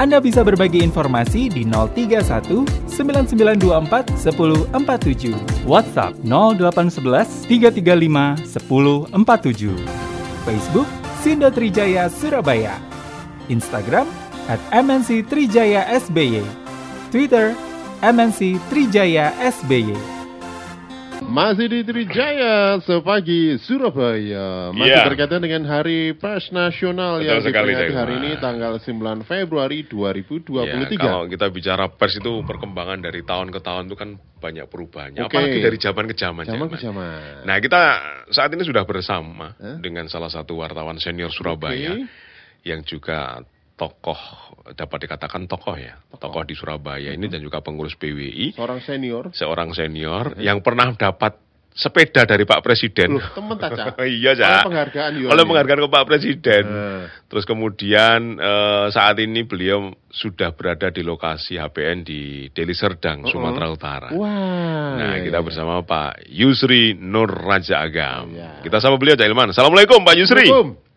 Anda bisa berbagi informasi di 031 9924 1047. WhatsApp 0811 335 1047. Facebook Sindo Trijaya Surabaya. Instagram at MNC Trijaya SBY. Twitter MNC Trijaya SBY. Masih di Trijaya sepagi Surabaya Masih Iya. berkaitan dengan Hari Pers Nasional Betul yang sekali, diperingati hari ini tanggal 9 Februari 2023 Ya, kalau kita bicara pers itu perkembangan dari tahun ke tahun itu kan banyak perubahannya. Oke. Apalagi dari zaman ke zaman. Zaman ke zaman Nah kita saat ini sudah bersama Hah? dengan salah satu wartawan senior Surabaya Oke. yang juga tokoh dapat dikatakan tokoh ya, tokoh, di Surabaya ini dan juga pengurus PWI, Seorang senior seorang senior yang pernah dapat sepeda dari Pak Presiden. Loh, temen Caca iya, Oleh Cak. penghargaan Yoni. Oleh penghargaan ke Pak Presiden. Eh. Terus kemudian eh, saat ini beliau sudah berada di lokasi HPN di Deli Serdang, Uh-uh. Sumatera Utara. Wah Nah, iya, kita iya. bersama Pak Yusri Nur Raja Agam. Iya. Kita sama beliau, Cak Ilman. Assalamualaikum, Pak Yusri. Assalamualaikum.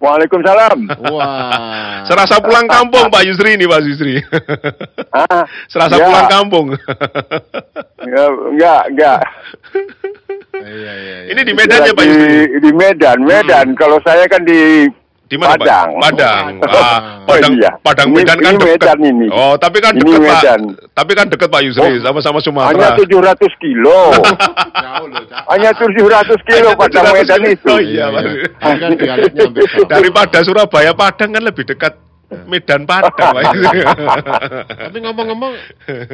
Waalaikumsalam. Wah Serasa pulang kampung, Pak Yusri ini, Pak Yusri. Ah, Serasa Ya. pulang kampung. ya, enggak, enggak. Iya, iya, iya. ini di Medan ya, Pak Yusri? Di Medan, Medan. Kalau saya kan di Di mana, Padang. Pak? Padang. Oh, Ah, Padang. Padang, Oh, iya. Padang Ini- Medan kan ini dekat. Medan ini. Oh, tapi kan Ini dekat, Pak. Medan. Tapi kan dekat, Pak Yusri, Oh. sama-sama hanya Sumatera. 700 kilo. Jauh loh Cak hanya 700 kilo Hanya Padang 700 Medan itu. Oh, iya, Pak. Hampir sama. Daripada Surabaya, Padang kan lebih dekat Medan Padang, Pak. Tapi ngomong-ngomong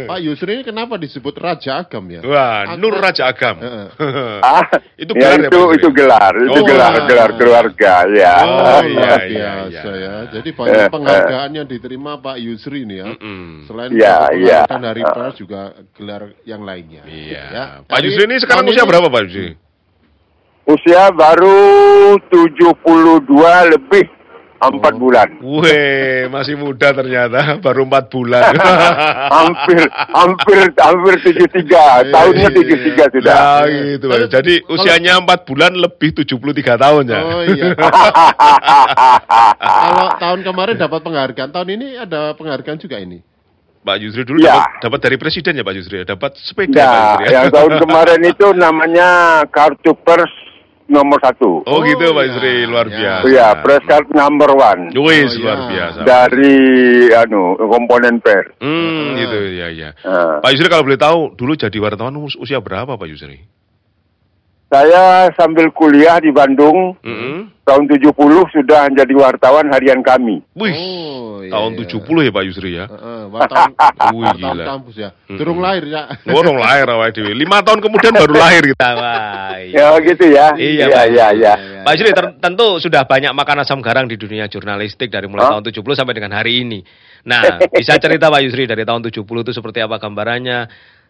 Pak Yusri ini kenapa disebut Raja Agam ya? Wah, Aku- Nur Raja Agam. Heeh. Ah, Itu ya, gelar ya, itu, Yusri? itu gelar, itu Oh, gelar, wah. gelar keluarga ya. Oh, iya, iya, biasa iya. ya. Jadi banyak Eh, penghargaan yang diterima Pak Yusri ini ya. Mm-mm. Selain Iya, gelar iya. dan Hari Pers juga gelar yang lainnya. Iya. Ya. Pak Yusri ini sekarang usia berapa, Pak Yusri? Usia baru 72 lebih 4 Oh. bulan. Weh, masih muda ternyata, baru empat bulan. hampir hampir hampir 73 tahunnya 73 sudah Nah, gitu. Pak. Tapi Jadi kalau- usianya empat bulan lebih 73 tahun ya. Oh iya. Kalau tahun kemarin dapat penghargaan, tahun ini ada penghargaan juga ini. Pak Yusri dulu Ya. dapat dapat dari presiden ya Pak Yusri, dapat sepeda Pak Nah, Yusri. ya? yang tahun kemarin itu namanya kartu pers nomor satu. Oh, gitu Pak iya. Yusri, luar Ya. biasa. Oh ya, press card number one Wis, Oh, luar iya. biasa. dari anu komponen pers. Hmm, gitu ya ya. Nah, Pak Yusri kalau boleh tahu, dulu jadi wartawan us- usia berapa Pak Yusri? Saya sambil kuliah di Bandung Mm-mm. tahun 70 sudah menjadi wartawan harian kami. Wih, Oh, iya, tahun iya. 70 ya Pak Yusri ya. Wih, wartawan gila. kampus ya. Durung lahir ya. Orang lahir awake dhewe. Lima tahun kemudian baru lahir kita. Wah, Ya gitu ya. Iya, iya, Pak. iya, iya. Pak Yusri ter- tentu sudah banyak makan asam garang di dunia jurnalistik dari mulai Hah? tahun 70 sampai dengan hari ini. Nah, bisa cerita Pak Yusri dari tahun 70 itu seperti apa gambarannya?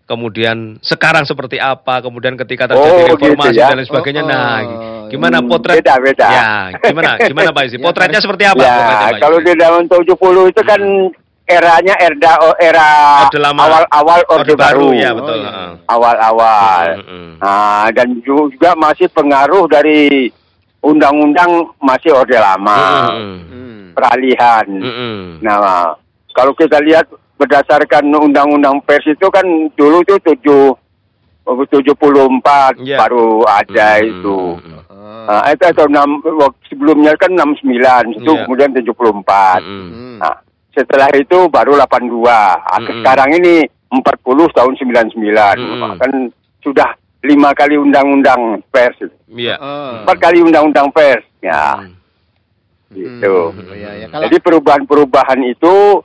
Kemudian sekarang seperti apa? Kemudian ketika terjadi Oh, reformasi gitu ya. dan lain sebagainya. Oh, Nah, oh. gimana Hmm, potret? beda, beda. Ya, gimana? Gimana Pak Yusri? Ya, Potretnya kan- seperti apa? Ya, kalau di tahun 70 itu kan eranya erda oh, era Orde awal-awal Orde, baru. ya Oh, betul. iya. heeh. Awal-awal. Mm, mm, mm. Nah, dan juga masih pengaruh dari undang-undang masih Orde lama, Mm, mm, Hmm. peralihan. mm, mm. Nah, kalau kita lihat berdasarkan undang-undang pers itu kan dulu tuh tujuh 74 Iya. baru ada Mm, itu. Ah. Nah, itu atau enam, waktu sebelumnya kan 69, itu Iya. kemudian 74. Mm, mm. Hmm. Nah, setelah itu baru 82. Nah, Mm-mm. Sekarang ini 40 tahun 99. Mm-mm. Kan sudah lima kali undang-undang pers. Iya. Ah. Empat kali undang-undang pers. Ya, Mm. gitu. Hmm, iya, iya. Kalau Jadi perubahan-perubahan itu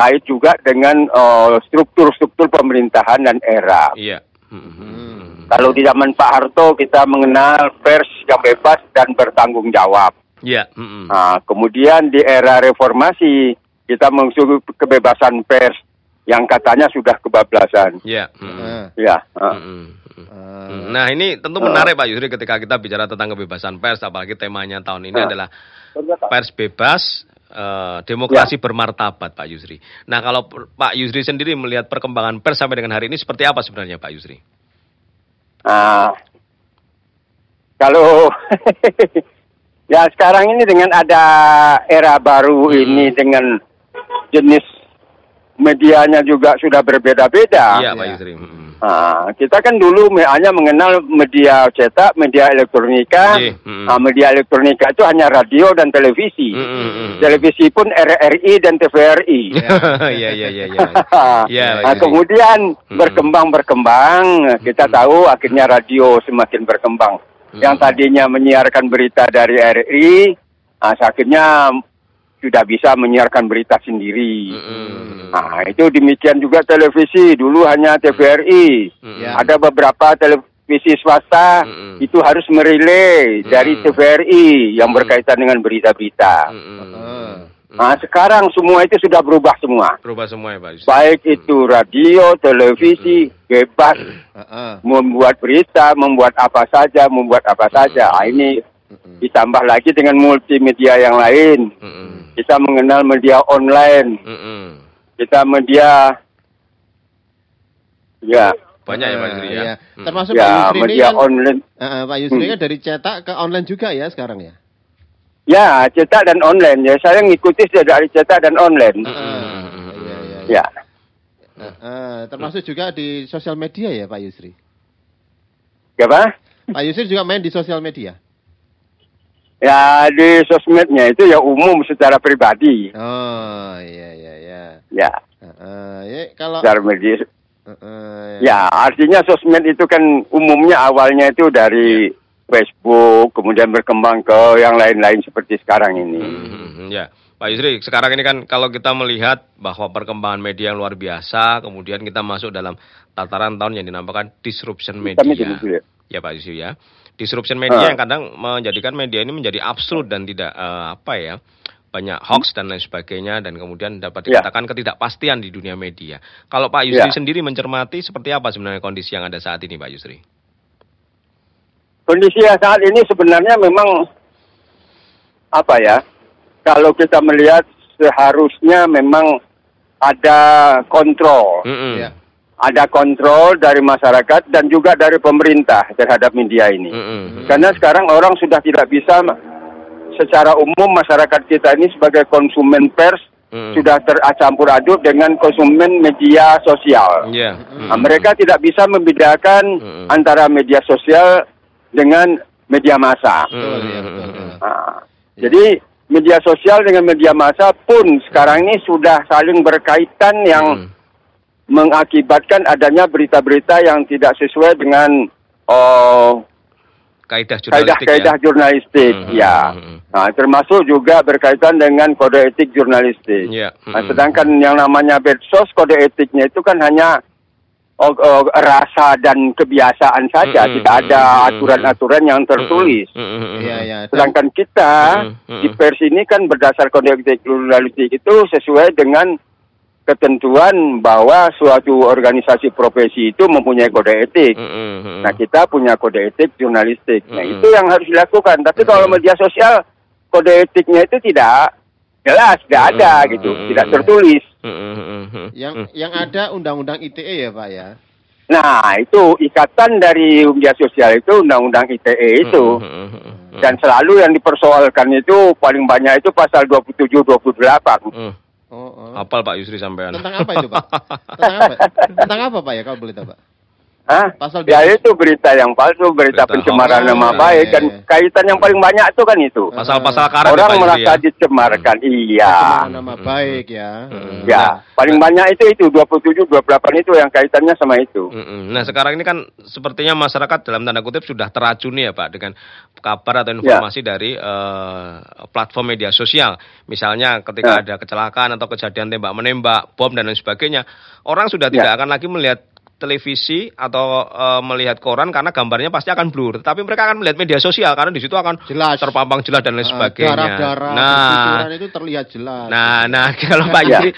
terkait juga dengan eh, struktur-struktur pemerintahan dan era. Iya. Mm, mm, Hmm. mm. Kalau di zaman Pak Harto kita mengenal pers yang bebas dan bertanggung jawab. Iya. mm, mm. Nah, kemudian di era reformasi kita mengusung kebebasan pers yang katanya sudah kebablasan. Iya. mm, mm. Ah. Ya, ah. Mm, mm, Hmm, Nah ini tentu menarik Pak Yusri ketika kita bicara tentang kebebasan pers, apalagi temanya tahun ini Ah. adalah pers bebas, eh, demokrasi bermartabat Pak Yusri. Nah kalau Pak Yusri sendiri melihat perkembangan pers sampai dengan hari ini seperti apa sebenarnya Pak Yusri? Nah, kalau ya sekarang ini dengan ada era baru Hmm. ini dengan jenis medianya juga sudah berbeda-beda. Iya Pak Iya. Yusri. Hmm. Nah, kita kan dulu hanya mengenal media cetak, media elektronika. Iya, mm. Nah, media elektronika itu hanya radio dan televisi. Hmm, hmm, hmm. Televisi pun RRI dan TVRI. Iya iya iya iya. Iya, Pak nah, Yusri. kemudian Mm-mm. berkembang berkembang, kita tahu akhirnya radio semakin berkembang. Mm-mm. Yang tadinya menyiarkan berita dari RRI, nah, akhirnya sudah bisa menyiarkan berita sendiri. Hmm, Nah, itu demikian juga televisi. Dulu hanya TVRI. hmm. Ya. Ada beberapa televisi swasta Mm-mm. itu harus merelay dari Mm. TVRI yang Mm. berkaitan dengan berita-berita. Hmm, hmm. Ah. Nah, sekarang semua itu sudah berubah semua. Berubah semua ya Pak Yusri. Baik itu radio, televisi, bebas Ah, ah. membuat berita, membuat apa saja, membuat apa saja. Ah, ini Mm-mm. ditambah lagi dengan multimedia yang lain. Hmm, Kita mengenal media online, hmm, hmm. kita media ya, Banyak ya Pak Yusri ya. iya. Hmm. Termasuk Pak ya Yusri ini media kan, online. Ah, Pak Yusri Hmm. kan dari cetak ke online juga ya sekarang ya. Ya, cetak dan online ya. Saya ngikuti dari cetak dan online. Hmm, Ah, hmm, iya, hmm, iya, iya. Ya. Ah, ah, termasuk juga di sosial media ya Pak Yusri. Apa? Pak Yusri juga main di sosial media. Ya di sosmednya itu ya umum secara pribadi. Oh iya iya iya. Ya, Ah, ah, ya kalau secara media. ah, ah, Ya, artinya sosmed itu kan umumnya awalnya itu dari Facebook, kemudian berkembang ke yang lain-lain seperti sekarang ini. Hmm, ya, Pak Yusri, sekarang ini kan kalau kita melihat bahwa perkembangan media yang luar biasa, kemudian kita masuk dalam tataran tahun yang dinamakan disruption media. Ya. Ya Pak Yusri ya. Disruption media Ah. yang kadang menjadikan media ini menjadi absurd dan tidak eh, apa ya banyak hoax dan lain sebagainya dan kemudian dapat Ya. dikatakan ketidakpastian di dunia media. Kalau Pak Yusri Ya. sendiri mencermati seperti apa sebenarnya kondisi yang ada saat ini Pak Yusri? Kondisi yang saat ini sebenarnya memang apa ya? Kalau kita melihat seharusnya memang ada kontrol, Mm-mm. ya. Ada kontrol dari masyarakat dan juga dari pemerintah terhadap media ini. Mm-mm. Karena sekarang orang sudah tidak bisa secara umum masyarakat kita ini sebagai konsumen pers Mm-mm. sudah tercampur aduk dengan konsumen media sosial. Iya. Nah, mereka tidak bisa membedakan Mm-mm. antara media sosial dengan media massa. Ya betul. Nah, Jadi media sosial dengan media massa pun sekarang ini sudah saling berkaitan yang Mm. Mengakibatkan adanya berita-berita yang tidak sesuai dengan oh, Kaidah jurnalistik kaidah-kaidah ya. jurnalistik. Hmm, Ya. hmm, hmm. Nah, termasuk juga berkaitan dengan kode etik jurnalistik. Iya. Nah, mm-mm. sedangkan yang namanya medsos kode etiknya itu kan hanya oh, oh, rasa dan kebiasaan saja, Mm-mm, tidak ada aturan-aturan yang tertulis. Mm-mm, mm-mm. Iya ya. Sedangkan kita Mm-mm, di mm-mm. pers ini kan berdasar kode etik jurnalistik itu sesuai dengan ketentuan bahwa suatu organisasi profesi itu mempunyai kode etik. Mm-mm. Nah kita punya kode etik jurnalistik. Nah Mm-mm. itu yang harus dilakukan. Tapi kalau Mm-mm. media sosial kode etiknya itu tidak jelas, tidak ada Mm-mm. gitu, tidak tertulis. Mm-mm. Yang Mm. yang ada undang-undang ITE ya Pak ya. Nah itu ikatan dari media sosial itu undang-undang ITE itu. Mm-mm. Dan selalu yang dipersoalkan itu paling banyak itu pasal 27-28. Mm. Oh, oh. Hafal Pak Yusri sampean. Tentang apa itu Pak? Tentang apa? Tentang apa Pak ya kalau boleh tahu Pak? Hah? Pasal Ya 27. itu berita yang palsu, berita, Berita pencemaran nama Oh, baik iya, dan iya. kaitan yang paling banyak itu kan itu. Pasal-pasal karet ya, Orang merasa ya. dicemarkan, iya. Pencemaran nama baik ya. Mm-mm. Ya, Nah, paling banyak itu itu 27 28 itu yang kaitannya sama itu. Mm-mm. Nah sekarang ini kan sepertinya masyarakat dalam tanda kutip sudah teracuni ya Pak dengan kabar atau Ya. informasi dari eh, platform media sosial. Misalnya ketika Ya. ada kecelakaan atau kejadian tembak menembak, bom dan lain sebagainya, orang sudah Ya. tidak akan lagi melihat televisi atau eh, melihat koran karena gambarnya pasti akan blur. Tapi mereka akan melihat media sosial karena di situ akan Jelas. terpampang jelas dan lain Ah, sebagainya. Darah-darah nah, pertuturan itu terlihat jelas. Nah, nah kalau Pak Ya. Yusri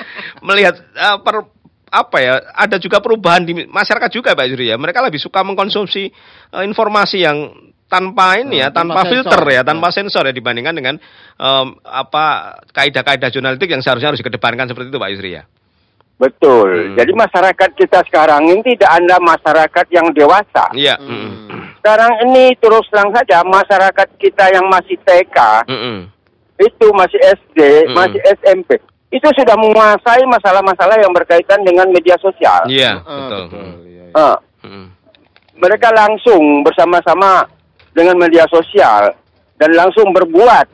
melihat eh, per- apa ya ada juga perubahan di masyarakat juga Pak Yusri ya mereka lebih suka mengkonsumsi eh, informasi yang tanpa ini ya Hmm, tanpa, tanpa filter sensor. ya tanpa sensor ya dibandingkan dengan em, apa kaidah-kaidah jurnalistik yang seharusnya harus dikedepankan seperti itu Pak Yusri ya Betul. Hmm. Jadi masyarakat kita sekarang ini tidak ada masyarakat yang dewasa. iya Hmm. mm-mm. Sekarang ini terus terang saja masyarakat kita yang masih TK, Mm-mm. itu masih SD, Mm-mm. masih SMP, itu sudah menguasai masalah-masalah yang berkaitan dengan media sosial. iya Ah, betul betul. Mm. Iya, iya. Ah, Mm-mm. mereka langsung bersama-sama dengan media sosial dan langsung berbuat.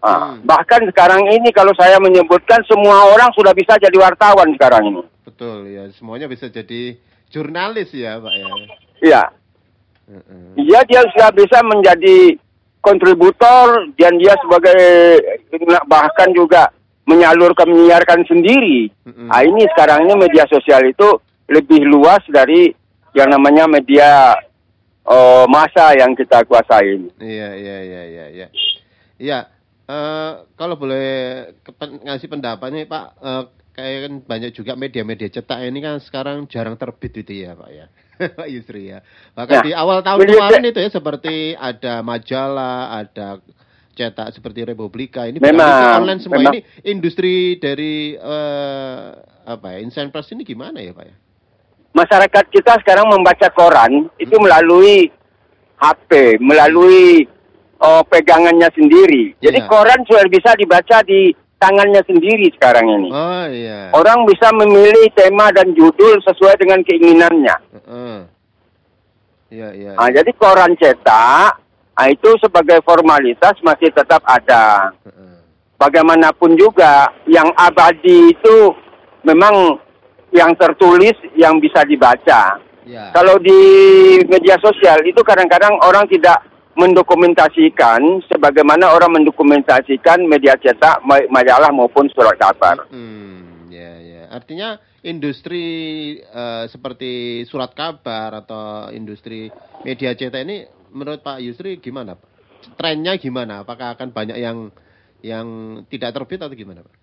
Ah, Hmm. bahkan sekarang ini kalau saya menyebutkan semua orang sudah bisa jadi wartawan sekarang ini. Betul ya, semuanya bisa jadi jurnalis ya, Pak ya. Iya. Iya dia sudah bisa menjadi kontributor dan dia sebagai bahkan juga menyalurkan menyiarkan sendiri. Nah, ini sekarang ini media sosial itu lebih luas dari yang namanya media oh, masa yang kita kuasai. Iya, iya, iya, iya, iya. Iya, eh, kalau boleh kepen- ngasih pendapatnya Pak, eh, kayak kan banyak juga media-media cetak ini kan sekarang jarang terbit itu ya Pak ya. Pak Yusri ya. Bahkan Ya, di awal tahun kemarin itu ya seperti ada majalah, ada cetak seperti Republika ini Memang, online semua memang. ini industri dari eh, apa ya instant press ini gimana ya Pak ya? Masyarakat kita sekarang membaca koran itu melalui HP, melalui oh, pegangannya sendiri. Jadi Iya. koran sudah bisa dibaca di tangannya sendiri sekarang ini. Oh iya. Orang bisa memilih tema dan judul sesuai dengan keinginannya. Heeh. Iya, iya. Nah, jadi koran cetak nah, itu sebagai formalitas masih tetap ada. Bagaimanapun juga yang abadi itu memang yang tertulis yang bisa dibaca. Ya. Kalau di media sosial itu kadang-kadang orang tidak mendokumentasikan sebagaimana orang mendokumentasikan media cetak, ma- majalah maupun surat kabar. Hmm, ya, ya. Artinya industri eh, seperti surat kabar atau industri media cetak ini menurut Pak Yusri gimana, Pak? Trennya gimana? Apakah akan banyak yang yang tidak terbit atau gimana, Pak?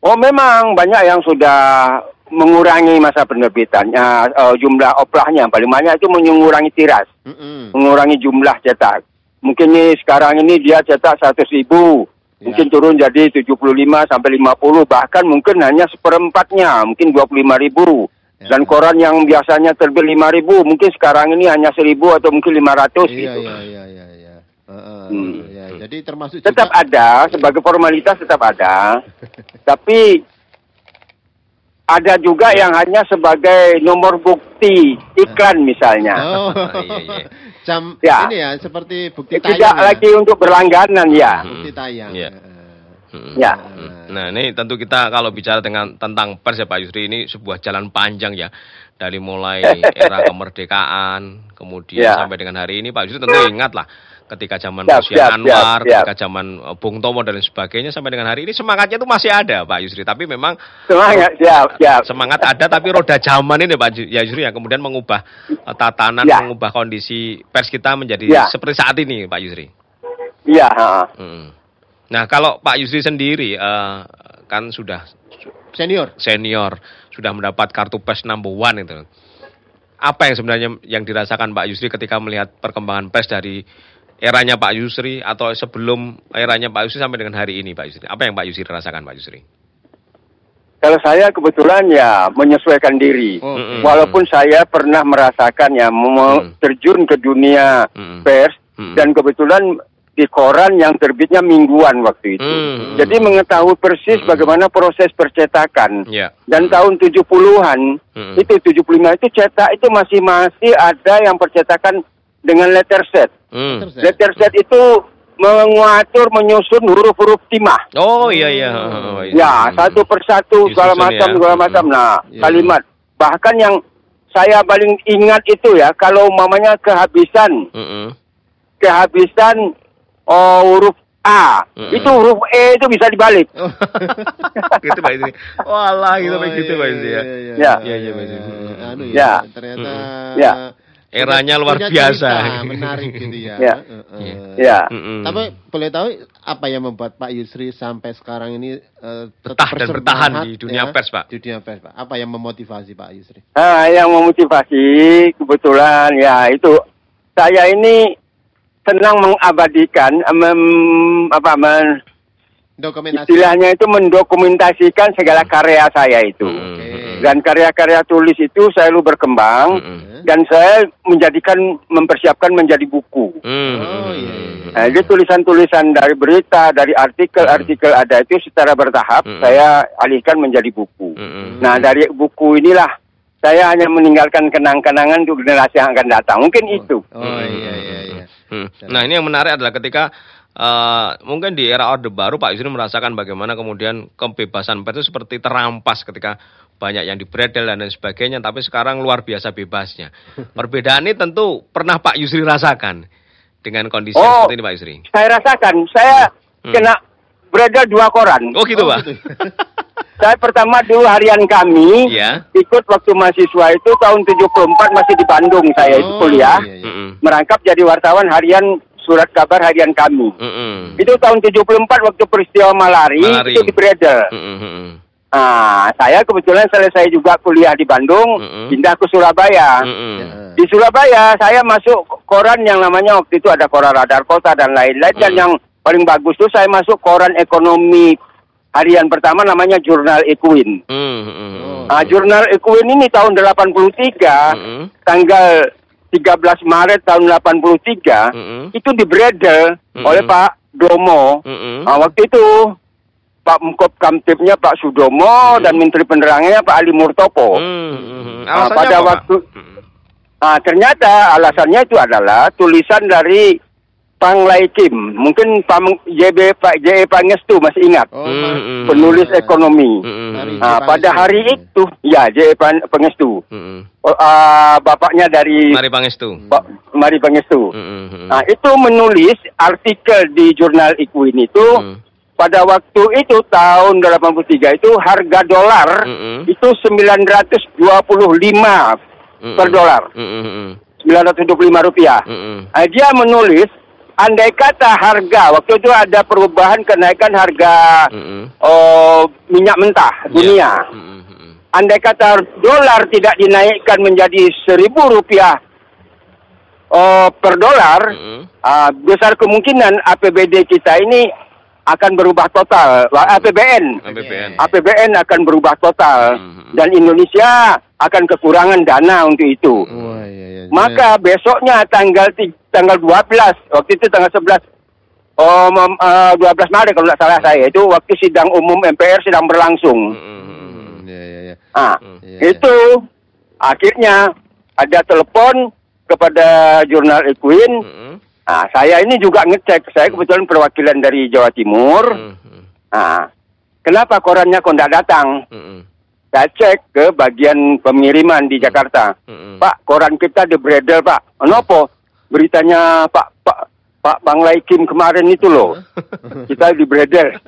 Oh memang banyak yang sudah mengurangi masa penerbitannya, eh, jumlah oplahnya paling banyak itu mengurangi tiras, Mm-mm. mengurangi jumlah cetak. Mungkin nih sekarang ini dia cetak 100 ribu, Ya. mungkin turun jadi 75 sampai 50, bahkan mungkin hanya seperempatnya, mungkin 25 ribu. Ya. Dan koran yang biasanya terbit 5 ribu, mungkin sekarang ini hanya 1000 atau mungkin 500 Iya, gitu. iya, iya, iya, iya. Heeh, Hmm. ya, jadi termasuk Tetap juga ada, sebagai formalitas tetap ada. Tapi ada juga yang hanya sebagai nomor bukti iklan misalnya. Oh, Iya, iya. jam Ya. ini ya seperti bukti Tidak tayang ya. lagi untuk berlangganan ya. Bukti tayang. Iya. Heeh. Mm. Ya. Nah ini tentu kita kalau bicara dengan tentang pers ya Pak Yusri ini sebuah jalan panjang ya dari mulai era kemerdekaan kemudian Ya. sampai dengan hari ini Pak Yusri tentu ingat lah ketika zaman Siap, Rusia siap, Anwar, siap, siap. ketika zaman eh, Bung Tomo dan lain sebagainya sampai dengan hari ini semangatnya itu masih ada Pak Yusri tapi memang Semangat, siap, siap. semangat ada tapi roda zaman ini Pak ya Yusri yang kemudian mengubah eh, tatanan Ya. mengubah kondisi pers kita menjadi Ya. seperti saat ini Pak Yusri. Iya, ha. Mm. Nah kalau Pak Yusri sendiri eh, kan sudah Senior. senior sudah mendapat kartu pers number one itu. Apa yang sebenarnya yang dirasakan Pak Yusri ketika melihat perkembangan pers dari eranya Pak Yusri atau sebelum eranya Pak Yusri sampai dengan hari ini Pak Yusri? Apa yang Pak Yusri rasakan Pak Yusri? Kalau saya kebetulan ya menyesuaikan diri. Oh, Mm-mm. Walaupun saya pernah merasakan ya mau terjun ke dunia Mm. pers Mm. dan kebetulan di koran yang terbitnya mingguan waktu itu. Mm. Jadi mengetahui persis Mm. bagaimana proses percetakan. Ya. Dan tahun 70-an Mm. itu 75 itu cetak itu masih masih ada yang percetakan dengan letter set. Mm. Ya? Letter set itu mengatur menyusun huruf-huruf timah. Oh iya iya. Oh, iya. Ya, satu persatu segala macam ya. segala macam. Nah, Ya. kalimat. Bahkan yang saya paling ingat itu ya kalau mamanya kehabisan Mm-mm. kehabisan oh, huruf A. Mm-mm. Itu huruf E itu bisa dibalik. Oh. gitu Pak Yusri. Walah gitu Oh, Pak gitu iya, Pak ya. iya, Ya. Iya, iya. Anu Ya. ya, ternyata Ya. Eranya luar punya biasa. cerita menarik gitu ya. Ya. Heeh. Iya. Ya. Mm-mm. Tapi boleh tahu apa yang membuat Pak Yusri sampai sekarang ini eh, tetap Betah dan bertahan di dunia ya, pers, Pak. Di dunia pers, Pak. Apa yang memotivasi Pak Yusri? Nah, yang memotivasi kebetulan ya itu saya ini senang mengabadikan mem, apa men, Dokumentasi. istilahnya itu mendokumentasikan segala karya saya itu. Mm-mm. Dan karya-karya tulis itu selalu berkembang Mm-mm. dan saya menjadikan mempersiapkan menjadi buku. Mm. Oh, iya, iya. Nah, jadi tulisan-tulisan dari berita, dari artikel-artikel ada itu secara bertahap Mm-mm. saya alihkan menjadi buku. Mm-mm. Nah, dari buku inilah saya hanya meninggalkan kenang-kenangan untuk generasi yang akan datang. Mungkin itu. Oh iya iya iya. Hmm. Nah ini yang menarik adalah ketika eh, mungkin di era Orde Baru Pak Yusri merasakan bagaimana kemudian kebebasan pers itu seperti terampas ketika banyak yang dibredel dan lain sebagainya, tapi sekarang luar biasa bebasnya. Perbedaan ini tentu pernah Pak Yusri rasakan dengan kondisi Oh. seperti ini Pak Yusri. Saya rasakan, saya Hmm. kena beredar dua koran. Oh gitu Oh, Pak? gitu. Saya pertama dulu harian kami, Iya. ikut waktu mahasiswa itu tahun 74 masih di Bandung saya itu Oh, kuliah. iya, iya. Mm-mm. Merangkap jadi wartawan harian surat kabar harian kami. Mm-mm. Itu tahun 74 waktu peristiwa malari, Malari. itu di beredar. Mm-mm. Nah, saya kebetulan selesai juga kuliah di Bandung, Mm-mm. pindah ke Surabaya. Mm-mm. Ya. Di Surabaya saya masuk koran yang namanya waktu itu ada koran Radar Kota dan lain-lain dan Mm. yang paling bagus itu saya masuk koran ekonomi harian pertama namanya Jurnal Equin. Mm-mm. Nah, Jurnal Equin ini tahun 83 Mm-mm. tanggal 13 Maret tahun 83 Mm-mm. itu dibredel Mm-mm. oleh Pak Domo. Mm-mm. Nah, waktu itu Pak Mkop Kamtipnya Pak Sudomo dan Menteri Penerangannya Pak Ali Murtopo. Mm-mm. Nah, Alasannya pada apa, waktu- Mm-mm. Nah, ternyata alasannya itu adalah tulisan dari Panglai Kim. Mungkin Pak JB Pak J.E. Pangestu masih ingat. Oh, Mm, Mas. mm. Penulis ekonomi. Mm-mm. Hari Nah, pada hari itu, ya J.E. Pan- Pangestu. Oh, ah, bapaknya dari Mari Pangestu. Pak Mari Pangestu. Mm-mm. Nah, itu menulis artikel di jurnal Equin itu Mm. Pada waktu itu tahun 83 itu harga dolar Mm-mm. itu 925 Mm-mm. per dolar. Mm-mm. Mm-mm. 925 rupiah. Mm-mm. Nah, dia menulis andai kata harga waktu itu ada perubahan kenaikan harga Mm-mm. oh, minyak mentah dunia. Iya. Mm-mm. Mm-mm. Andai kata dolar tidak dinaikkan menjadi seribu rupiah oh, per dolar, Mm-mm. ah, besar kemungkinan APBD kita ini akan berubah total. APBN, APBN. APBN akan berubah total Mhm. dan Indonesia akan kekurangan dana untuk itu. Wah, iya, iya. Maka besoknya tanggal tanggal 12 waktu itu tanggal 11 oh mem- eh, 12 Maret kalau tidak salah saya itu waktu sidang umum MPR sedang berlangsung. Hmm, iya, iya, iya. Iya, itu akhirnya ada telepon kepada jurnal Equin. Mm-mm. Nah, saya ini juga ngecek. Saya kebetulan perwakilan dari Jawa Timur. Mm-mm. Nah, kenapa korannya kok tidak datang? Mm-mm. Saya cek ke bagian pengiriman di Jakarta. Mm-mm. Pak, koran kita di Bredel, Pak. Kenapa? Beritanya Pak Pak Pak Panglai Kim kemarin itu loh. Kita di Bredel.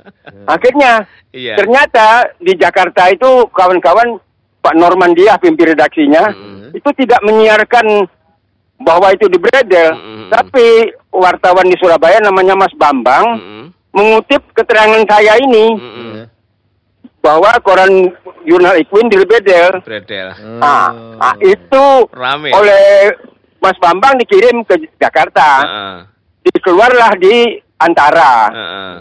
Akhirnya Iya. ternyata di Jakarta itu kawan-kawan Pak Norman Diah pimpin redaksinya Mm-mm. itu tidak menyiarkan bahwa itu di Bredel, Mm-mm. tapi wartawan di Surabaya namanya Mas Bambang Mm-mm. mengutip keterangan saya ini. Iya. bahwa koran jurnal Equin di Bredel. Bredel. Nah, Oh. nah, itu Rame. oleh Mas Bambang dikirim ke Jakarta. Heeh. Dikeluarlah di antara. Heeh.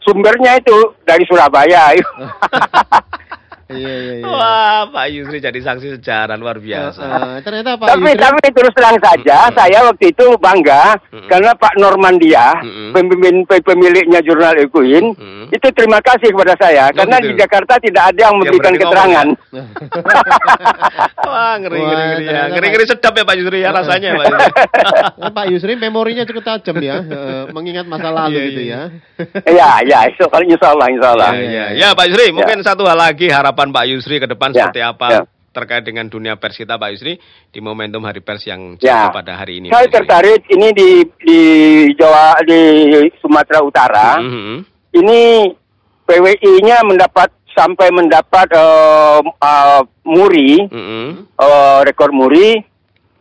Sumbernya itu dari Surabaya. Iya, iya, iya. Wah, Pak Yusri jadi saksi sejarah luar biasa. Eh, ternyata Pak tapi Yusri tapi terus terang saja Mm-mm. saya waktu itu bangga Mm-mm. karena Pak Normandia Mm-mm. pemimpin pe- pemiliknya jurnal Equin Mm-mm. itu terima kasih kepada saya Oh, karena gitu. di Jakarta tidak ada yang Yang memberikan berani keterangan. Wah, ngeri ngeri Wah, ngeri ya. Ngeri ngeri sedap ya Pak Yusri ya rasanya Pak Yusri. Kan Pak Yusri memorinya cukup tajam ya, mengingat masa lalu Iya, gitu iya. ya. Iya, iya, insya Allah, insya Allah, insya Allah. Ya, ya. ya Pak Yusri, mungkin satu hal lagi harapan Pak Yusri ke depan Ya, seperti apa ya. terkait dengan dunia pers kita Pak Yusri di momentum Hari Pers yang Ya. jatuh pada hari ini. Saya tertarik ini di di Jawa di Sumatera Utara. Mhm. Ini PWI-nya mendapat sampai mendapat eh, eh, muri Mhm. eh, rekor muri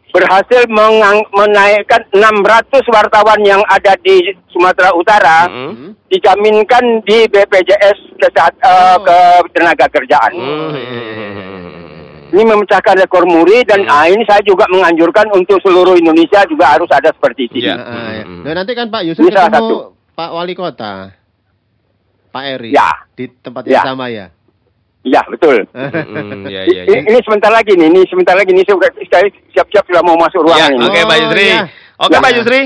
berhasil mengang- menaikkan 600 wartawan yang ada di Sumatera Utara Mm-mm. Hmm? dijaminkan di BPJS kesehat, eh, Oh. ketenaga kerjaan. Oh, Hmm. Ini memecahkan rekor muri dan Hmm. ah, ini saya juga menganjurkan untuk seluruh Indonesia juga harus ada seperti ini. Iya. Nah, ah, ya. Nah, nanti kan Pak Yusri Ini salah ketemu satu. Pak Wali Kota, Pak Eri, Ya. di tempat yang Ya. sama ya. Ya betul. Mm-mm, ya, I- ya, ya. i- Ini sebentar lagi nih, ini sebentar lagi nih saya saya siap-siap sudah mau masuk Ya, ruangan ini. oke Pak Oh, Yusri. ya. Oke Ya. Pak Yusri,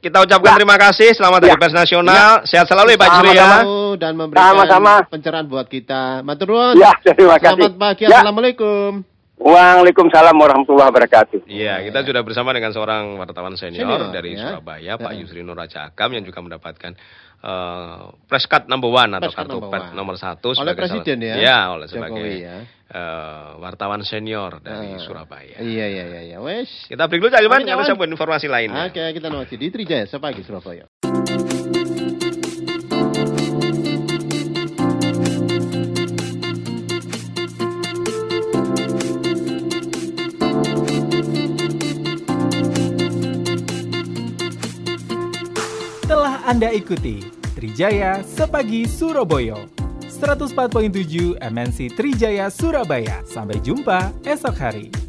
kita ucapkan Ya. terima kasih. Selamat Hari Ya. Pers Nasional. Sehat selalu ya Pak Yusri ya. Dan memberikan Sama-sama. pencerahan buat kita. Matur nuwun. Ya, terima kasih. Selamat pagi. Ya. Assalamualaikum. Waalaikumsalam warahmatullahi wabarakatuh. Iya, kita sudah bersama dengan seorang wartawan senior, Senior, dari ya. Surabaya, Pak Ya. Yusri Nur Raja Agam yang juga mendapatkan eh press card number one atau Press kartu pers one. nomor satu Oleh sebagai presiden salah- ya? Iya, oleh Jokowi sebagai ya. eh, wartawan senior dari Ah. Surabaya. Iya, iya, iya, iya. Wes. Kita break dulu, Kita Cawan. sambung informasi lainnya. Oke, kita masih di Trijaya sepagi Surabaya. Anda ikuti Trijaya Sepagi Surabaya 104.7 MNC Trijaya Surabaya. Sampai jumpa esok hari.